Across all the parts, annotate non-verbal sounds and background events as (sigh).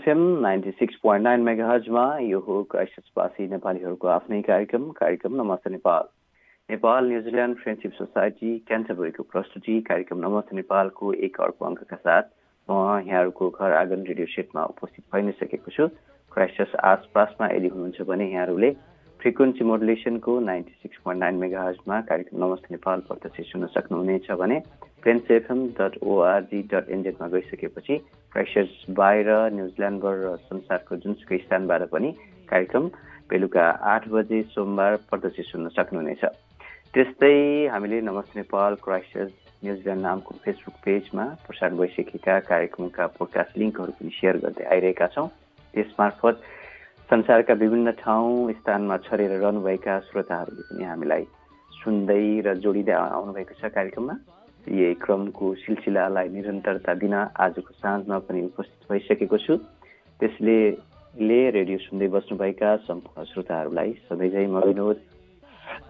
FM ninety six point nine mega हजमा यो हो क्राइस्टसवासी नेपालीहरूको आफ्नै कार्यक्रम कार्यक्रम Namaste Nepal. Nepal New Zealand friendship society क्यान्टरबरीको प्रस्तुति कार्यक्रम नमस्ते नेपालको एक अर्को अङ्कका साथ म यहाँहरूको घर आँगन रेडियो सेटमा उपस्थित भइ नै सकेको छु। क्राइस्टस आसपासमा यदि हुनुहुन्छ भने यहाँहरूले frequency मोडुलेसनको ninety six point nine mega हजमा कार्यक्रम नमस्ते नेपाल प्रत्यक्ष सुन्न सक्नुहुनेछ भने Plains FM dot ORG dot एनजेडमा गइसकेपछि क्राइस्टर्स बाहिर न्युजिल्यान्डबाट र संसारको जुनसुकै स्थानबाट पनि कार्यक्रम बेलुका आठ बजे सोमबार प्रदर्शित सुन्न सक्नुहुनेछ। त्यस्तै हामीले Namaste Nepal Christchurch New Zealand नामको फेसबुक पेजमा प्रसारण भइसकेका कार्यक्रमका पोडकास्ट लिङ्कहरू पनि सेयर गर्दै आइरहेका छौँ। त्यसमार्फत संसारका विभिन्न ठाउँ स्थानमा छरेर रहनुभएका श्रोताहरूले पनि हामीलाई सुन्दै र जोडिँदै आउनुभएको छ कार्यक्रममा। यही क्रमको सिलसिलालाई निरन्तरता दिन आजको साँझमा पनि उपस्थित भइसकेको छु। त्यसले ले रेडियो सुन्दै बस्नुभएका सम्पूर्ण श्रोताहरूलाई सधैँझै म विनोद।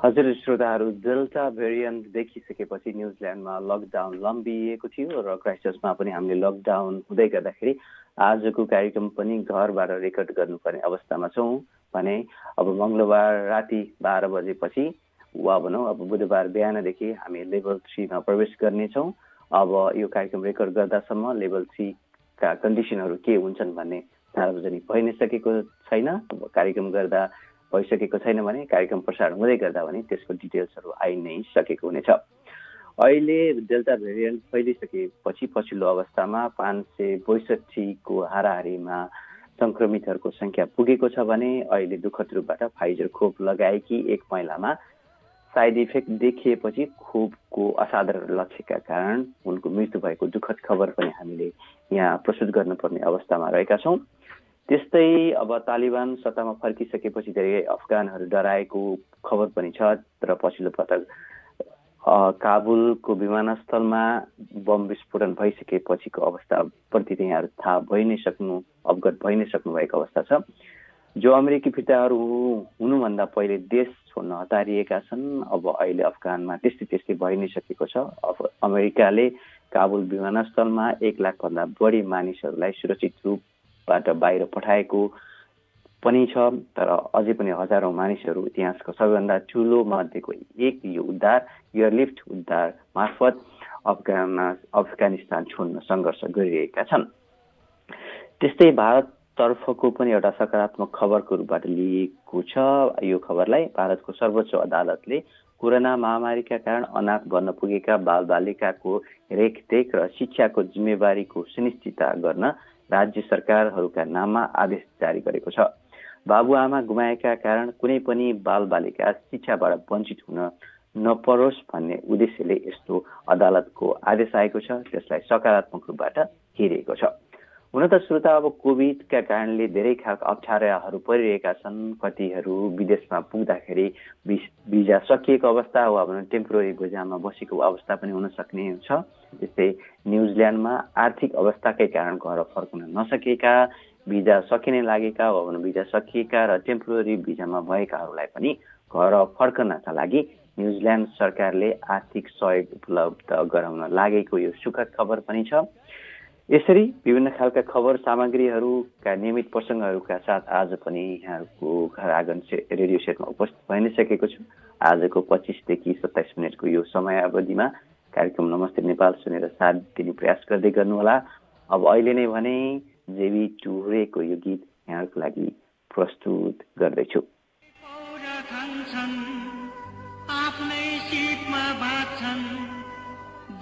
हजुर श्रोताहरू डेल्टा भेरिएन्ट देखिसकेपछि न्युजिल्यान्डमा लकडाउन लम्बिएको थियो र क्राइस्टर्समा पनि हामीले लकडाउन हुँदै गर्दाखेरि आजको कार्यक्रम पनि घरबाट रेकर्ड गर्नुपर्ने अवस्थामा छौँ भने अब मङ्गलबार राति बाह्र बजेपछि वा भनौँ अब बुधबार बिहानदेखि हामी लेभल थ्रीमा प्रवेश गर्नेछौँ। अब यो कार्यक्रम रेकर्ड गर्दासम्म लेभल थ्रीका कन्डिसनहरू के हुन्छन् भन्ने सार्वजनिक भइ नै सकेको छैन कार्यक्रम गर्दा भइसकेको छैन भने कार्यक्रम प्रसारण हुँदै गर्दा भने त्यसको डिटेल्सहरू आइ नै सकेको हुनेछ। अहिले डेल्टा भेरिएन्ट फैलिसकेपछि पछिल्लो अवस्थामा पाँच सय बैसठीको हाराहारीमा सङ्क्रमितहरूको सङ्ख्या पुगेको छ भने अहिले दुःखद रूपबाट फाइजर खोप लगाएकी एक महिलामा साइड इफेक्ट देखिएपछि खोपको असाधारण लक्ष्यका कारण उनको मृत्यु भएको दुःखद खबर पनि हामीले यहाँ प्रस्तुत गर्नुपर्ने अवस्थामा रहेका छौँ। त्यस्तै अब तालिबान सत्तामा फर्किसकेपछि धेरै अफगानहरू डराएको खबर पनि छ र पछिल्लो पटक काबुलको विमानस्थलमा बम विस्फोटन भइसकेपछिको अवस्थाप्रति चाहिँ यहाँहरू थाहा भइ नै सक्नु अवगत भइ नै सक्नु भएको अवस्था छ। जो अमेरिकी फिर्ताहरू हुनुभन्दा पहिले देश छोड्न हतारिएका छन् अब अहिले अफगानमा त्यस्तै त्यस्तै भइ नै सकेको छ। अब अमेरिकाले काबुल विमानस्थलमा एक लाखभन्दा बढी मानिसहरूलाई सुरक्षित रूपबाट बाहिर पठाएको पनि छ तर अझै पनि हजारौँ मानिसहरू इतिहासको सबैभन्दा ठुलो मध्येको एक यो उद्धार एयरलिफ्ट उद्धार मार्फत अफगान अफगानिस्तान छोड्न सङ्घर्ष गरिरहेका छन्। त्यस्तै भारत तर्फको पनि एउटा सकारात्मक खबरको रूपबाट लिएको छ। यो खबरलाई भारतको सर्वोच्च अदालतले कोरोना महामारीका कारण अनाथ बन्न पुगेका बालबालिकाको रेखदेख र शिक्षाको जिम्मेवारीको सुनिश्चितता गर्न राज्य सरकारहरूका नाममा आदेश जारी गरेको छ। बाबुआमा गुमाएका कारण कुनै पनि बालबालिका शिक्षाबाट वञ्चित हुन नपरोस् भन्ने उद्देश्यले यस्तो अदालतको आदेश आएको छ। त्यसलाई सकारात्मक रूपबाट हेरिएको छ। हुन त श्रोता अब कोभिडका कारणले धेरै खालका अप्ठ्याराहरू परिरहेका छन्। कतिहरू विदेशमा पुग्दाखेरि भिजा सकिएको अवस्था वा भनौँ टेम्पोररी भिजामा बसेको अवस्था पनि हुन सक्ने छ त्यस्तै न्युजिल्यान्डमा आर्थिक अवस्थाकै कारण घर फर्कन नसकेका भिजा सकिने लागेका वा भनौँ भिजा सकिएका र टेम्पोररी भिजामा भएकाहरूलाई पनि घर फर्कनका लागि न्युजिल्यान्ड सरकारले आर्थिक सहयोग उपलब्ध गराउन लागेको यो सुखद खबर पनि छ। यसरी विभिन्न खालका खबर सामग्रीहरूका नियमित प्रसङ्गहरूका साथ आज पनि यहाँहरूको घर आँगन रेडियो सेटमा उपस्थित भइ नै सकेको छु। आजको पच्चिसदेखि सत्ताइस मिनटको यो समय अवधिमा कार्यक्रम नमस्ते नेपाल सुनेर साथ दिने प्रयास गर्दै गर्नुहोला। अब अहिले नै भने जेबी टुरेको यो गीत यहाँहरूको लागि प्रस्तुत गर्दैछु।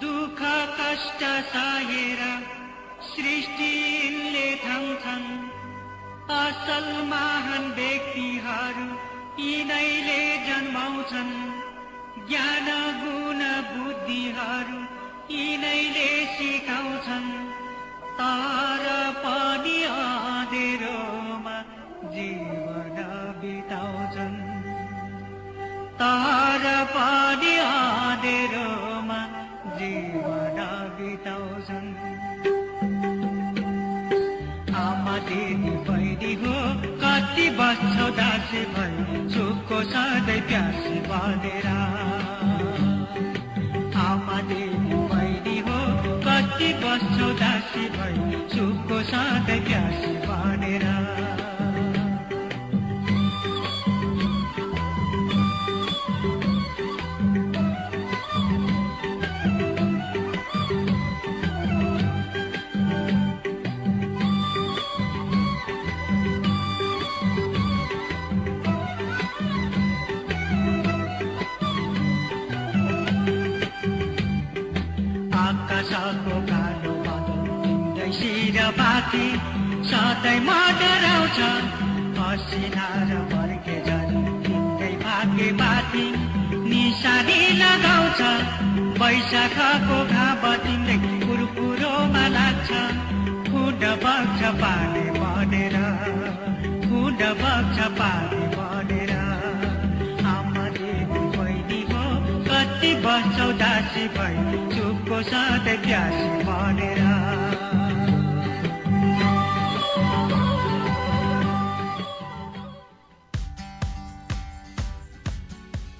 दुःख कष्ट सहेर सृष्टिले थाम्छ असल महान व्यक्तिहरू यिनैले जन्माउँछन्। ज्ञान गुण बुद्धिहरू यिनैले सिकाउँछन्। तर पनि आँधेरोमा जीवन बिताउँछन्। तर पनि आँधेरोमा जीवन बिताउँछन्। आमा दिदी बहिनी हो कति बस्छौ दासी भई सुखको सधैँ प्यासी बनेर आमा दिदी बहिनी हो कति बस्छौ दासी भई सुखको सधैँ प्यासी बाती सधैँ मडराउँछ असिना र फर्के झरी तिम्रै भाग्य बाती निशानी लगाउँछ। वैशाखको घाम तिम्रै कुरकुरोमा लाग्छ। फुड बग्छ पानी बनेर फुड बग्छ पानी बनेर। आमा दिदी बहिनी हो कति बस्छौ दासी भई चुपको सधैँ प्यासी बनेर।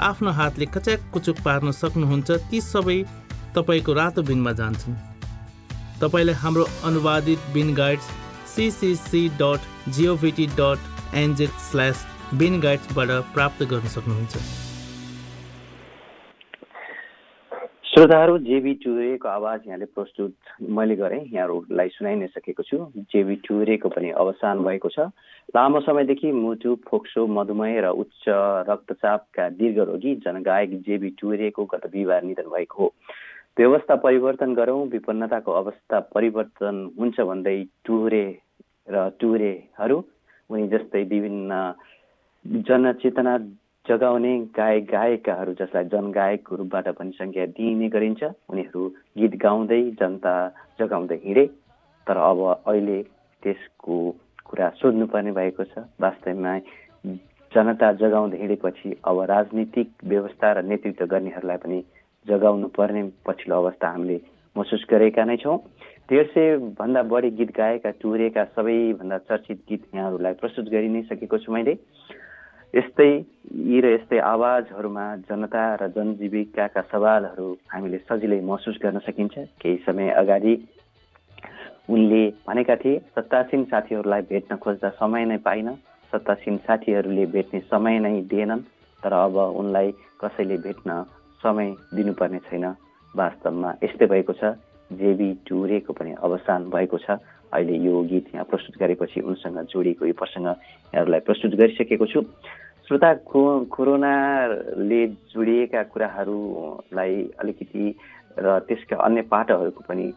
आफ्नो हातले कच्याक कुचुक पार्न सक्नुहुन्छ ती सबै तपाईँको रातो बिनमा जान्छन्। तपाईँले हाम्रो अनुवादित bin guides CCC dot govt dot NZ slash bin गाइड्सबाट प्राप्त गर्न सक्नुहुन्छ। श्रोताहरू जेबी टुरेको आवाज यहाँले प्रस्तुत मैले गरेँ। यहाँहरूलाई सुनाइ नै सकेको छु। जेबी टुरेको पनि अवसान भएको छ। लामो समयदेखि मुटु फोक्सो मधुमेह र उच्च रक्तचापका दीर्घ रोगी जनगायक जेबी टुरेको गत बिहिबार निधन भएको हो। व्यवस्था परिवर्तन गरौँ विपन्नताको अवस्था परिवर्तन हुन्छ भन्दै टुरे र टुरेहरू उनी जस्तै विभिन्न जनचेतना जगाउने गायक गायिकाहरू जसलाई जनगायकको रूपबाट पनि संज्ञा दिइने गरिन्छ उनीहरू गीत गाउँदै जनता जगाउँदै हिँडे। तर अब अहिले त्यसको कुरा सोध्नुपर्ने भएको छ। वास्तवमा जनता जगाउँदै हिँडेपछि अब राजनीतिक व्यवस्था र नेतृत्व गर्नेहरूलाई पनि जगाउनु पर्ने पछिल्लो अवस्था हामीले महसुस गरेका नै छौँ। डेढ सय भन्दा बढी गीत गाएका टुरेका सबैभन्दा चर्चित गीत यहाँहरूलाई प्रस्तुत गरि नै सकेको छु मैले। यस्तै यी र यस्तै आवाजहरूमा जनता र जनजीविकाका सवालहरू हामीले सजिलै महसुस गर्न सकिन्छ। केही समय अगाडि उनले भनेका थिए सत्तासीन साथीहरूलाई भेट्न खोज्दा समय नै पाइन। सत्तासीन साथीहरूले भेट्ने समय नै दिएनन् तर अब उनलाई कसैले भेट्न समय दिनुपर्ने छैन। वास्तवमा यस्तै भएको छ। जेबी टुरेको पनि अवसान भएको छ। अहिले यो गीत यहाँ प्रस्तुत गरेपछि उनसँग जोडिएको यो प्रसङ्ग यहाँहरूलाई प्रस्तुत गरिसकेको छु। श्रोता को कोरोनाले जोडिएका कुराहरूलाई अलिकति र त्यसका अन्य पाटोहरूको पनि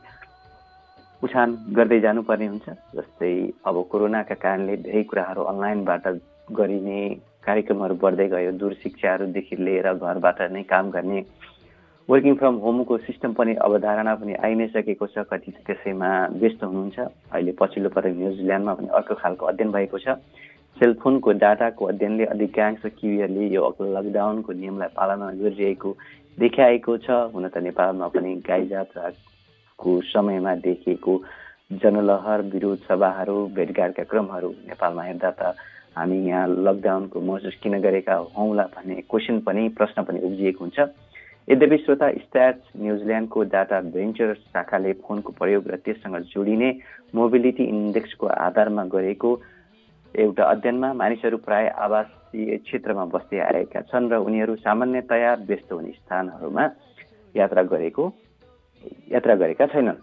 उछान गर्दै जानुपर्ने हुन्छ। जस्तै अब कोरोनाका कारणले धेरै कुराहरू अनलाइनबाट गरिने कार्यक्रमहरू बढ्दै गयो। दूर शिक्षाहरूदेखि लिएर घरबाट नै काम गर्ने वर्किङ फ्रम होमको सिस्टम पनि अवधारणा पनि आइ नै सकेको छ। कति त्यसैमा व्यस्त हुनुहुन्छ। अहिले पछिल्लो पटक न्युजिल्यान्डमा पनि अर्को खालको अध्ययन भएको छ। सेलफोनको डाटाको अध्ययनले अधिकांश किवीहरूले यो लकडाउनको नियमलाई पालना गरिरहेको देखाएको छ। हुन त नेपालमा पनि गाई जात्राको समयमा देखिएको जनलहर विरोध सभाहरू भेटघाटका क्रमहरू नेपालमा हेर्दा त हामी यहाँ लकडाउनको महसुस किन गरेका हौँला भन्ने क्वेसन पनि प्रश्न पनि उब्जिएको हुन्छ। यद्यपि श्रोता स्ट्याट्स न्युजिल्यान्डको डाटा भेन्चर शाखाले फोनको प्रयोग र त्यससँग जोडिने मोबिलिटी इन्डेक्सको आधारमा गरेको एउटा अध्ययनमा मानिसहरू प्राय आवासीय क्षेत्रमा बस्दै आएका छन् र उनीहरू सामान्यतया व्यस्त हुने स्थानहरूमा यात्रा गरेको यात्रा गरेका छैनन्।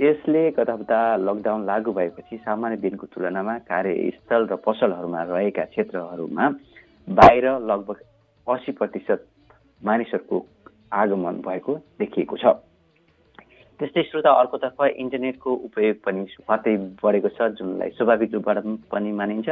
यसले गत हप्ता लकडाउन लागू भएपछि सामान्य दिनको तुलनामा कार्यस्थल र पसलहरूमा रहेका क्षेत्रहरूमा बाहिर लगभग असी प्रतिशत मानिसहरूको आगमन भएको देखिएको छ। त्यस्तै श्रोता अर्कोतर्फ इन्टरनेटको उपयोग पनि मात्रै बढेको छ जुनलाई स्वाभाविक रूपबाट पनि मानिन्छ।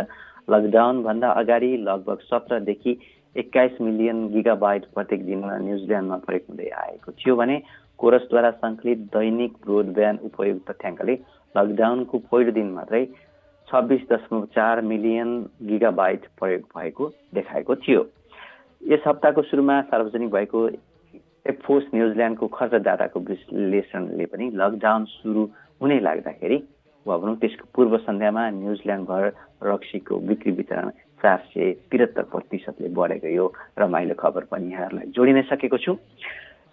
लकडाउनभन्दा अगाडि लगभग सत्रदेखि एक्काइस मिलियन गिगाबाइट प्रत्येक दिनमा न्युजिल्यान्डमा प्रयोग हुँदै आएको थियो भने कोरसद्वारा सङ्कलित दैनिक ब्रोडब्यान्ड उपयोग तथ्याङ्कले लकडाउनको पहिलो दिन मात्रै छब्बिस दशमलव चार मिलियन गिगाबाइट प्रयोग भएको देखाएको थियो। यस हप्ताको सुरुमा सार्वजनिक भएको एफोस न्युजिल्यान्डको खर्च डाटाको विश्लेषणले पनि लकडाउन सुरु हुने लाग्दाखेरि वा भनौँ त्यसको पूर्व सन्ध्यामा न्युजिल्यान्डभर रक्सीको बिक्री वितरण चार सय त्रिहत्तर प्रतिशतले बढेको यो रमाइलो खबर पनि यहाँहरूलाई जोडिन सकेको छु।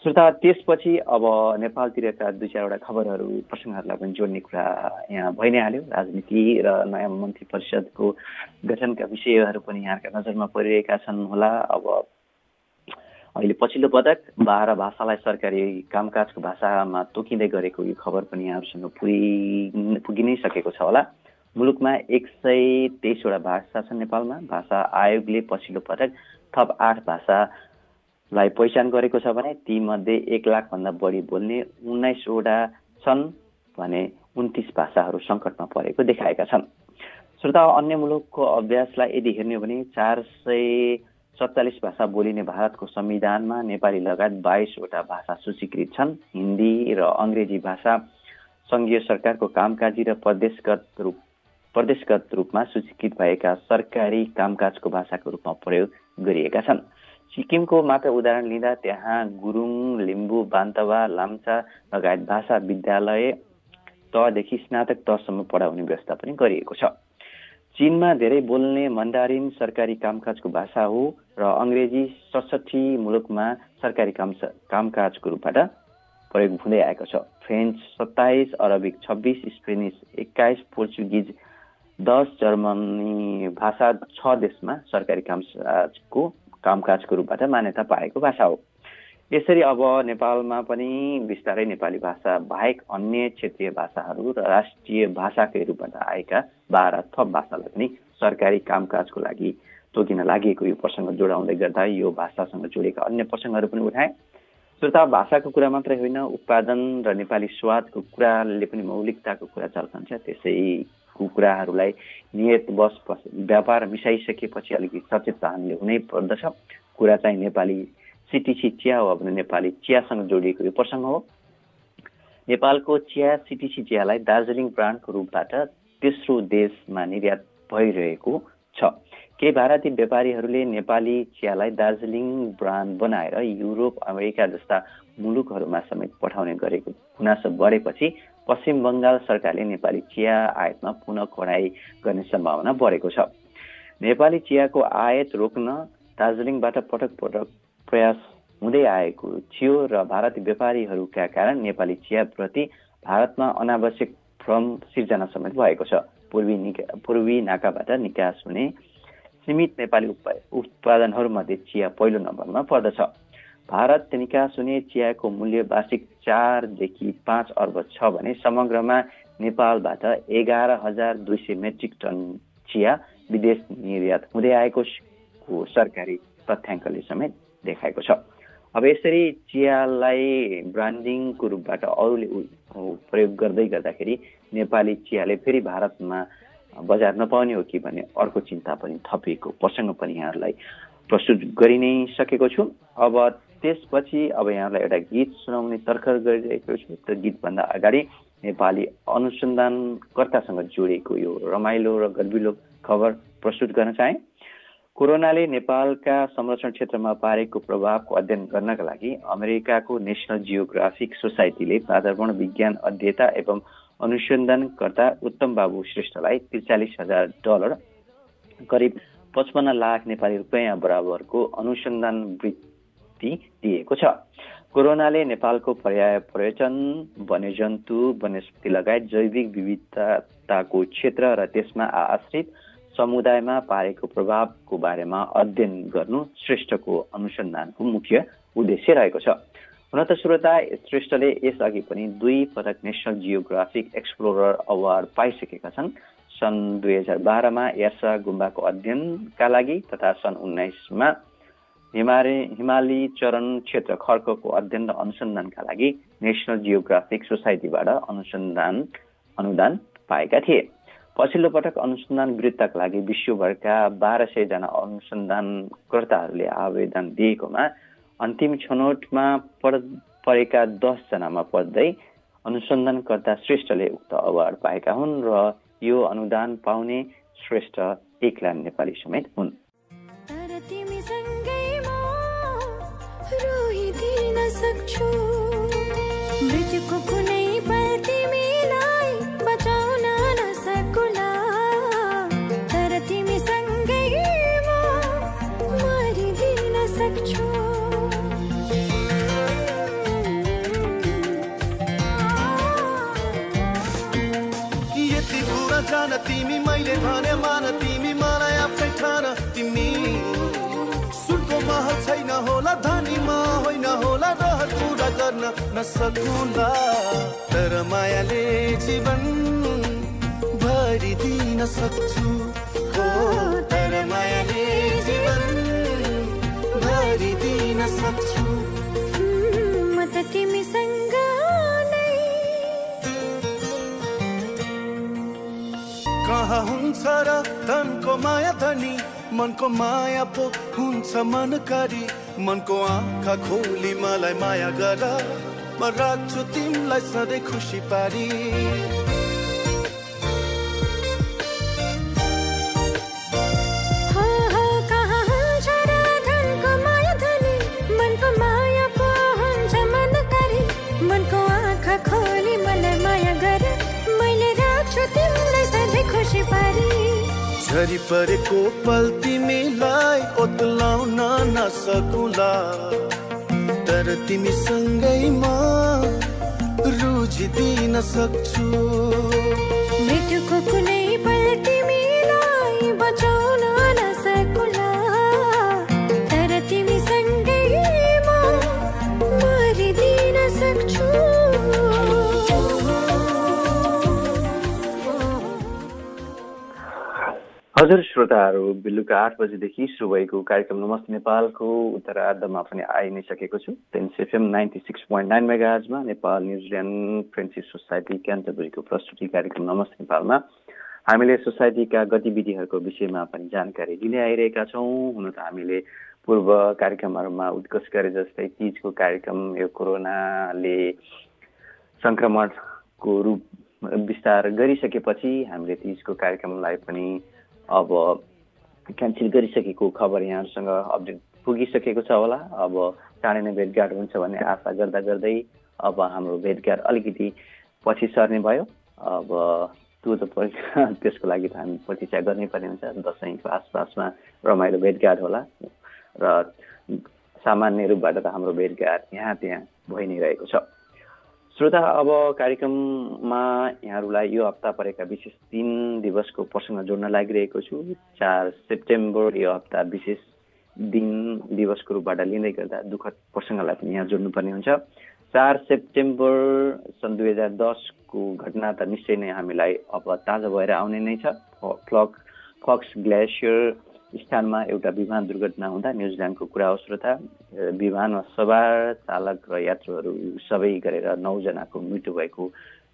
श्रोता त्यसपछि अब नेपालतिरका दुई चारवटा खबरहरू प्रसङ्गहरूलाई पनि जोड्ने कुरा यहाँ भइ नै हाल्यो राजनीति र नयाँ मन्त्री परिषदको गठनका विषयहरू पनि यहाँका नजरमा परिरहेका छन् होला। अब अहिले पछिल्लो पटक बाह्र भाषालाई सरकारी कामकाजको भाषामा तोकिँदै गरेको यो खबर पनि यहाँहरूसँग पुगि पुगि नै सकेको छ होला। मुलुकमा एक सय तेइसवटा भाषा छन् नेपालमा। भाषा आयोगले पछिल्लो पटक थप आठ भाषालाई पहिचान गरेको छ भने तीमध्ये एक लाखभन्दा बढी बोल्ने उन्नाइसवटा छन् भने उन्तिस भाषाहरू सङ्कटमा परेको देखाएका छन्। श्रोता अन्य मुलुकको अभ्यासलाई यदि हेर्ने हो भने चार सय सत्तालिस भाषा बोलिने भारतको संविधानमा नेपाली लगायत बाइसवटा भाषा सूचीकृत छन्। हिन्दी र अङ्ग्रेजी भाषा सङ्घीय सरकारको कामकाजी र प्रदेशगत रूप प्रदेशगत रूपमा सूचीकृत भएका सरकारी कामकाजको भाषाको रूपमा प्रयोग गरिएका छन्। सिक्किमको मात्र उदाहरण लिँदा त्यहाँ गुरुङ लिम्बू बान्तवा लाम्चा लगायत भाषा विद्यालय तहदेखि स्नातक तहसम्म पढाउने व्यवस्था पनि गरिएको छ। चीनमा धेरै बोल्ने मन्डारिन सरकारी कामकाजको भाषा हो र अङ्ग्रेजी सडसठी मुलुकमा सरकारी काम कामकाजको रूपबाट प्रयोग हुँदै आएको छ। फ्रेन्च सत्ताइस अरबिक छब्बिस स्पेनिस एक्काइस पोर्चुगिज दस जर्मनी भाषा छ देशमा सरकारी कामकाजको कामकाजको रूपबाट मान्यता पाएको भाषा हो। यसरी अब नेपालमा पनि बिस्तारै नेपाली भाषा बाहेक अन्य क्षेत्रीय भाषाहरू र राष्ट्रिय भाषाकै रूपबाट आएका बाह्र थप भाषालाई पनि सरकारी कामकाजको लागि तोकिन लागि यो प्रसङ्ग जोडाउँदै गर्दा यो भाषासँग जोडिएका अन्य प्रसङ्गहरू पनि उठाए। श्रोता भाषाको कुरा मात्रै होइन उत्पादन र नेपाली स्वादको कुराले पनि मौलिकताको कुरा चल्कन्छ त्यसैको कुराहरूलाई नियत बस व्यापार मिसाइसकेपछि अलिकति सचेत हामीले हुनै पर्दछ। कुरा चाहिँ नेपाली सिटिसी चिया हो भने नेपाली चियासँग जोडिएको यो प्रसङ्ग हो। नेपालको चिया सिटिसी चियालाई दार्जिलिङ ब्रान्डको रूपबाट तेस्रो देशमा निर्यात भइरहेको छ। केही भारतीय व्यापारीहरूले नेपाली चियालाई दार्जिलिङ ब्रान्ड बनाएर युरोप अमेरिका जस्ता मुलुकहरूमा समेत पठाउने गरेको गुनासो बढेपछि पश्चिम बङ्गाल सरकारले नेपाली चिया आयातमा पुनः कडाई गर्ने सम्भावना बढेको छ। नेपाली चियाको आयात रोक्न दार्जिलिङबाट पटक पटक प्रयास हुँदै आएको थियो र भारतीय व्यापारीहरूका कारण नेपाली चियाप्रति भारतमा अनावश्यक भ्रम सिर्जना समेत भएको छ। पूर्वी निका पूर्वी नाकाबाट निकास हुने सीमित नेपाली उत्पादनहरूमध्ये चिया पहिलो नम्बरमा पर्दछ। भारत निकास हुने चियाको मूल्य वार्षिक चारदेखि पाँच अर्ब छ भने समग्रमा नेपालबाट एघार हजार दुई सय मेट्रिक टन चिया विदेश निर्यात हुँदै आएको सरकारी तथ्याङ्कले समेत देखाएको छ। अब यसरी चियालाई ब्रान्डिङको रूपबाट अरूले प्रयोग गर्दै गर्दाखेरि नेपाली चियाले फेरि भारतमा बजार नपाउने हो कि भन्ने अर्को चिन्ता पनि थपिएको प्रसङ्ग पनि यहाँहरूलाई प्रस्तुत गरि नै सकेको छु। अब त्यसपछि अब यहाँलाई एउटा गीत सुनाउने तर्खर गरिरहेको छु। त्यो गीतभन्दा अगाडि नेपाली अनुसन्धानकर्तासँग जोडिएको यो रमाइलो र गर्विलो खबर प्रस्तुत गर्न चाहेँ। कोरोनाले नेपालका संरक्षण क्षेत्रमा पारेको प्रभावको अध्ययन गर्नका लागि अमेरिकाको नेसनल जियोग्राफिक सोसाइटीले वातावरण विज्ञान अध्येता एवं अनुसन्धानकर्ता उत्तम बाबु श्रेष्ठलाई त्रिचालिस हजार डलर करिब पचपन्न लाख नेपाली रुपियाँ बराबरको अनुसन्धान वृत्ति दिएको छ। कोरोनाले नेपालको पर्याय पर्यटन वन्यजन्तु वनस्पति लगायत जैविक विविधताको क्षेत्र र त्यसमा आश्रित समुदायमा पारेको प्रभावको बारेमा अध्ययन गर्नु श्रेष्ठको अनुसन्धानको मुख्य उद्देश्य रहेको छ। हुन त श्रोता श्रेष्ठले यसअघि पनि दुई पटक नेसनल जियोग्राफिक एक्सप्लोरर अवार्ड पाइसकेका छन्। सन् दुई हजार बाह्रमा यासा गुम्बाको अध्ययनका लागि तथा सन् उन्नाइसमा हिमाली हिमाली चरण क्षेत्र खर्कको अध्ययन र अनुसन्धानका लागि नेसनल जियोग्राफिक सोसाइटीबाट अनुसन्धान अनुदान पाएका थिए। पछिल्लो पटक अनुसन्धान वृत्तका लागि विश्वभरका बाह्र सयजना अनुसन्धानकर्ताहरूले आवेदन दिएकोमा अन्तिम छनौटमा पढ परेका दसजनामा पर्दै अनुसन्धानकर्ता श्रेष्ठले उक्त अवार्ड पाएका हुन् र यो अनुदान पाउने श्रेष्ठ एकलान नेपाली समेत हुन्। गर्न नसकुला तर मायाले जीवन भरिदिन सक्छु हो तर मायाले जीवन भरिदिन सक्छु हुन्छ र धनको माया धनी मनको माया पो हुन्छ मनकारी मनको आँखा खोली मलाई माया गर। म राख्छु तिमीलाई सधैँ खुसी पारी। झरी परेको पल तिमीलाई ओतलाउन नसकुला तर तिमीसँगै म रुझिदिन सक्छु। मृत्युको कुनै पल तिमीलाई बचाउन हजुर श्रोताहरू बेलुका आठ बजीदेखि सुरु भएको कार्यक्रम नमस्ते नेपालको उत्तरार्धमा पनि आइ नै सकेको छु tense FM ninety six point nine मेगाजमा Nepal New Zealand friendship society क्यान्टबरीको प्रस्तुति कार्यक्रम नमस्ते नेपालमा। हामीले सोसाइटीका गतिविधिहरूको विषयमा पनि जानकारी लिँदै आइरहेका छौँ। हुन त हामीले पूर्व कार्यक्रमहरूमा उत्कर्ष गरे जस्तै तिजको कार्यक्रम यो कोरोनाले सङ्क्रमणको रूप विस्तार गरिसकेपछि हामीले तिजको कार्यक्रमलाई पनि अब क्यान्सल गरिसकेको खबर यहाँहरूसँग अपडेट पुगिसकेको छ होला। अब चाँडै नै भेटघाट हुन्छ भन्ने आशा गर्दा गर्दै अब हाम्रो भेटघाट अलिकति पछि सर्ने भयो। अब त्यो त (laughs) त्यसको लागि त हामी प्रतीक्षा गर्नै पर्ने हुन्छ। दसैँको आसपासमा रमाइलो भेटघाट होला र सामान्य रूपबाट त हाम्रो भेटघाट यहाँ त्यहाँ भइ नै रहेको छ। श्रोता अब कार्यक्रममा यहाँहरूलाई यो हप्ता परेका विशेष तिन दिवसको प्रसङ्ग जोड्न लागिरहेको छु। चार सेप्टेम्बर यो हप्ता विशेष दिन दिवसको रूपबाट लिँदै गर्दा दुःखद प्रसङ्गलाई पनि यहाँ जोड्नुपर्ने हुन्छ। चार सेप्टेम्बर सन् दुई हजार दसको घटना त निश्चय नै हामीलाई अब ताजा भएर आउने नै छ। फ्लक फक्स ग्लेसियर स्थानमा एउटा विमान दुर्घटना हुँदा न्युजिल्यान्डको कुरा हो श्रोता विमानमा सवार चालक र यात्रुहरू सबै गरेर नौजनाको मृत्यु भएको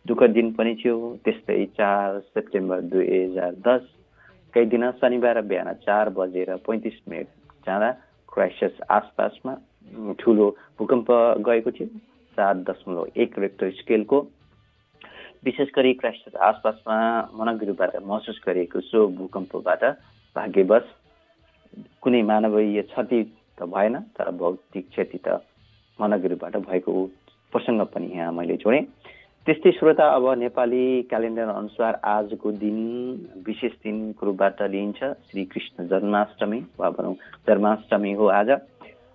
दुःखद दिन पनि थियो। त्यस्तै चार सेप्टेम्बर दुई हजार दसकै दिन शनिबार बिहान चार बजेर पैँतिस मिनट जाँदा क्राइसिस आसपासमा ठुलो भूकम्प गएको थियो। सात दशमलव एक रेक्टर स्केलको विशेष गरी क्राइसिस आसपासमा मनगिरुबाट महसुस गरिएको सो भूकम्पबाट भाग्यवश कुनै मानवीय क्षति त भएन तर भौतिक क्षति त मनगिरीबाट भएको प्रसङ्ग पनि यहाँ मैले जोडेँ। त्यस्तै श्रोता अब नेपाली क्यालेन्डर अनुसार आजको दिन विशेष दिनको रूपबाट लिइन्छ श्रीकृष्ण जन्माष्टमी वा भनौँ जन्माष्टमी हो आज।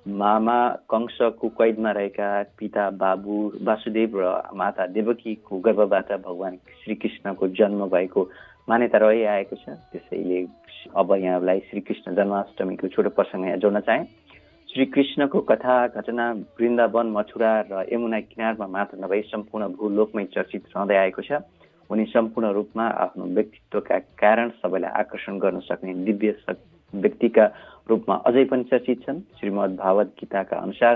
मामा कंशको कैदमा रहेका पिता बाबु वासुदेव र माता देवकीको गर्भबाट भगवान् श्रीकृष्णको जन्म भएको मान्यता रहिआएको छ। त्यसैले अब यहाँलाई श्रीकृष्ण जन्माष्टमीको छोटो प्रसङ्ग यहाँ जोड्न चाहेँ। श्रीकृष्णको कथा घटना वृन्दावन मथुरा र यमुना किनारमा मात्र नभई सम्पूर्ण भूलोकमै चर्चित रहँदै आएको छ। उनी सम्पूर्ण रूपमा आफ्नो व्यक्तित्वका कारण सबैलाई आकर्षण गर्न सक्ने दिव्य व्यक्तिका रूपमा अझै पनि चर्चित छन्। श्रीमद् भागवत गीताका अनुसार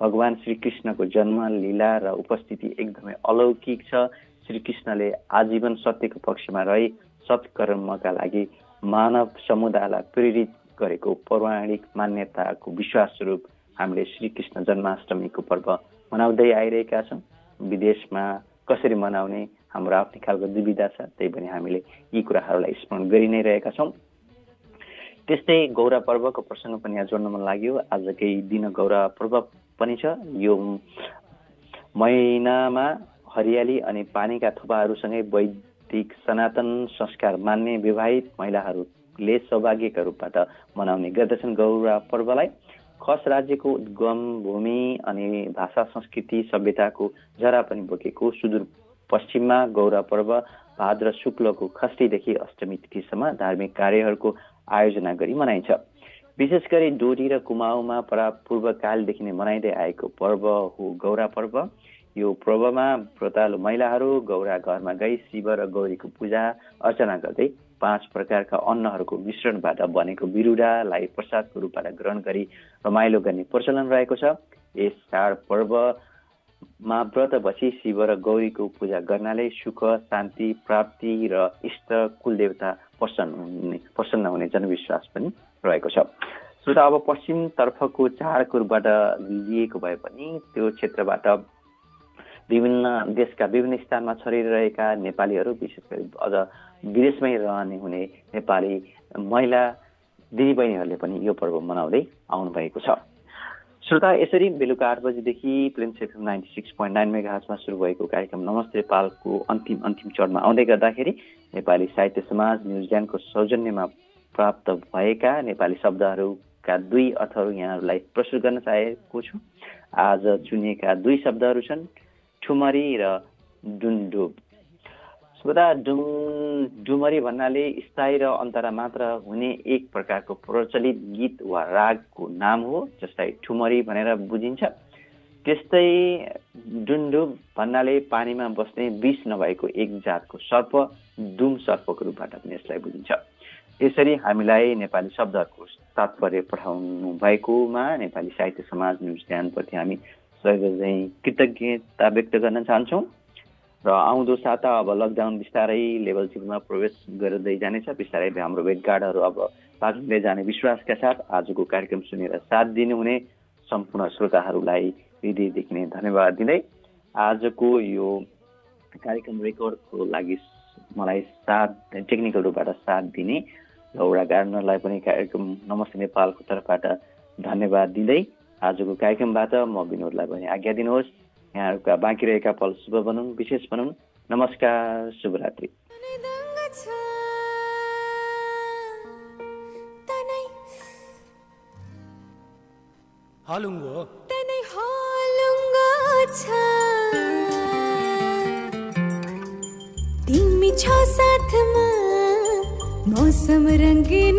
भगवान श्रीकृष्णको जन्म लीला र उपस्थिति एकदमै अलौकिक छ। श्रीकृष्णले आजीवन सत्यको पक्षमा रही सत्कर्मका लागि मानव समुदायलाई प्रेरित गरेको पौराणिक मान्यताको विश्वास स्वरूप हामीले श्रीकृष्ण जन्माष्टमीको पर्व मनाउँदै आइरहेका छौँ। विदेशमा कसरी मनाउने हाम्रो आफ्नै खालको दुविधा छ त्यही पनि हामीले यी कुराहरूलाई स्मरण गरि नै रहेका छौँ। त्यस्तै गौरा पर्वको प्रसङ्ग पनि यहाँ जोड्न मन लाग्यो। आज केही दिन गौरा पर्व पनि छ। यो महिनामा हरियाली अनि पानीका थोपाहरूसँगै वैदिक सनातन संस्कार मान्ने विवाहित महिलाहरूले सौभाग्यका रूपबाट मनाउने गर्दछन् गौरा पर्वलाई। खस राज्यको उद्गम भूमि अनि भाषा संस्कृति सभ्यताको जरा पनि बोकेको सुदूर पश्चिममा गौरा पर्व भाद्र शुक्लको खस्टीदेखि अष्टमी तिथिसम्म धार्मिक कार्यहरूको आयोजना गरी मनाइन्छ। विशेष गरी डोरी र कुमाऊमा परा पूर्वकालदेखि नै मनाइँदै आएको पर्व हो गौरा पर्व। यो पर्वमा व्रतालु महिलाहरू गौरा घरमा गई शिव र गौरीको पूजा अर्चना गर्दै पाँच प्रकारका अन्नहरूको मिश्रणबाट बनेको बिरुडालाई प्रसादको रूपबाट ग्रहण गरी रमाइलो गर्ने प्रचलन रहेको छ। यस चाड व्रत बसी शिव र गौरीको पूजा गर्नाले सुख शान्ति प्राप्ति र इष्ट कुलदेवता प्रसन्न हुने प्रसन्न हुने जनविश्वास पनि रहेको छ। श्रोता अब पश्चिमतर्फको रूपबाट लिएको भए पनि त्यो क्षेत्रबाट विभिन्न देशका विभिन्न स्थानमा छरिरहेका नेपालीहरू विशेष गरी अझ विदेशमै रहने हुने नेपाली महिला दिदीबहिनीहरूले पनि यो पर्व मनाउँदै आउनुभएको छ। श्रोता यसरी बेलुका आठ बजीदेखि Plains FM ninety six point nine mega सुरु भएको कार्यक्रम नमस्ते नेपालको अन्तिम अन्तिम चरणमा आउँदै गर्दाखेरि नेपाली साहित्य समाज न्युजिल्यान्डको सौजन्यमा प्राप्त भएका नेपाली शब्दहरूका दुई अर्थहरू यहाँहरूलाई प्रस्तुत गर्न चाहेको छु। आज चुनिएका दुई शब्दहरू छन् ठुमरी र डुन्डुब। श्रोता डुम डुमरी भन्नाले स्थायी र अन्तरा मात्र हुने एक प्रकारको प्रचलित गीत वा रागको नाम हो जसलाई ठुमरी भनेर बुझिन्छ। त्यस्तै डुन्डुब भन्नाले पानीमा बस्ने विष नभएको एक जातको सर्प डुम सर्पको रूपबाट पनि यसलाई बुझिन्छ। यसरी हामीलाई नेपाली शब्दहरूको तात्पर्य पठाउनु भएकोमा नेपाली साहित्य समाज न्युजिल्यान्डप्रति हामी सहयोग कृतज्ञता व्यक्त गर्न चाहन्छौँ र आउँदो साता अब लकडाउन बिस्तारै लेभल जिरोमा प्रवेश गर्दै जानेछ। बिस्तारै हाम्रो भेटघाटहरू अब बाँच्दै जाने विश्वासका साथ आजको कार्यक्रम सुनेर साथ दिनुहुने सम्पूर्ण श्रोताहरूलाई हृदयदेखि नै धन्यवाद दिँदै आजको यो कार्यक्रम रेकर्डको लागि मलाई साथ टेक्निकल रूपबाट साथ दिने लौडा गार्नरलाई पनि कार्यक्रम नमस्ते नेपालको तर्फबाट धन्यवाद दिँदै आजको कार्यक्रमबाट म विनोदलाई पनि आज्ञा दिनुहोस्। यहाँहरूका बाँकी रहेका पल शुभ भनौँ विशेष भनौँ नमस्कार शुभरात्रि हालुङ्गो। तिमी छ साथमा मौसम रङ्गिन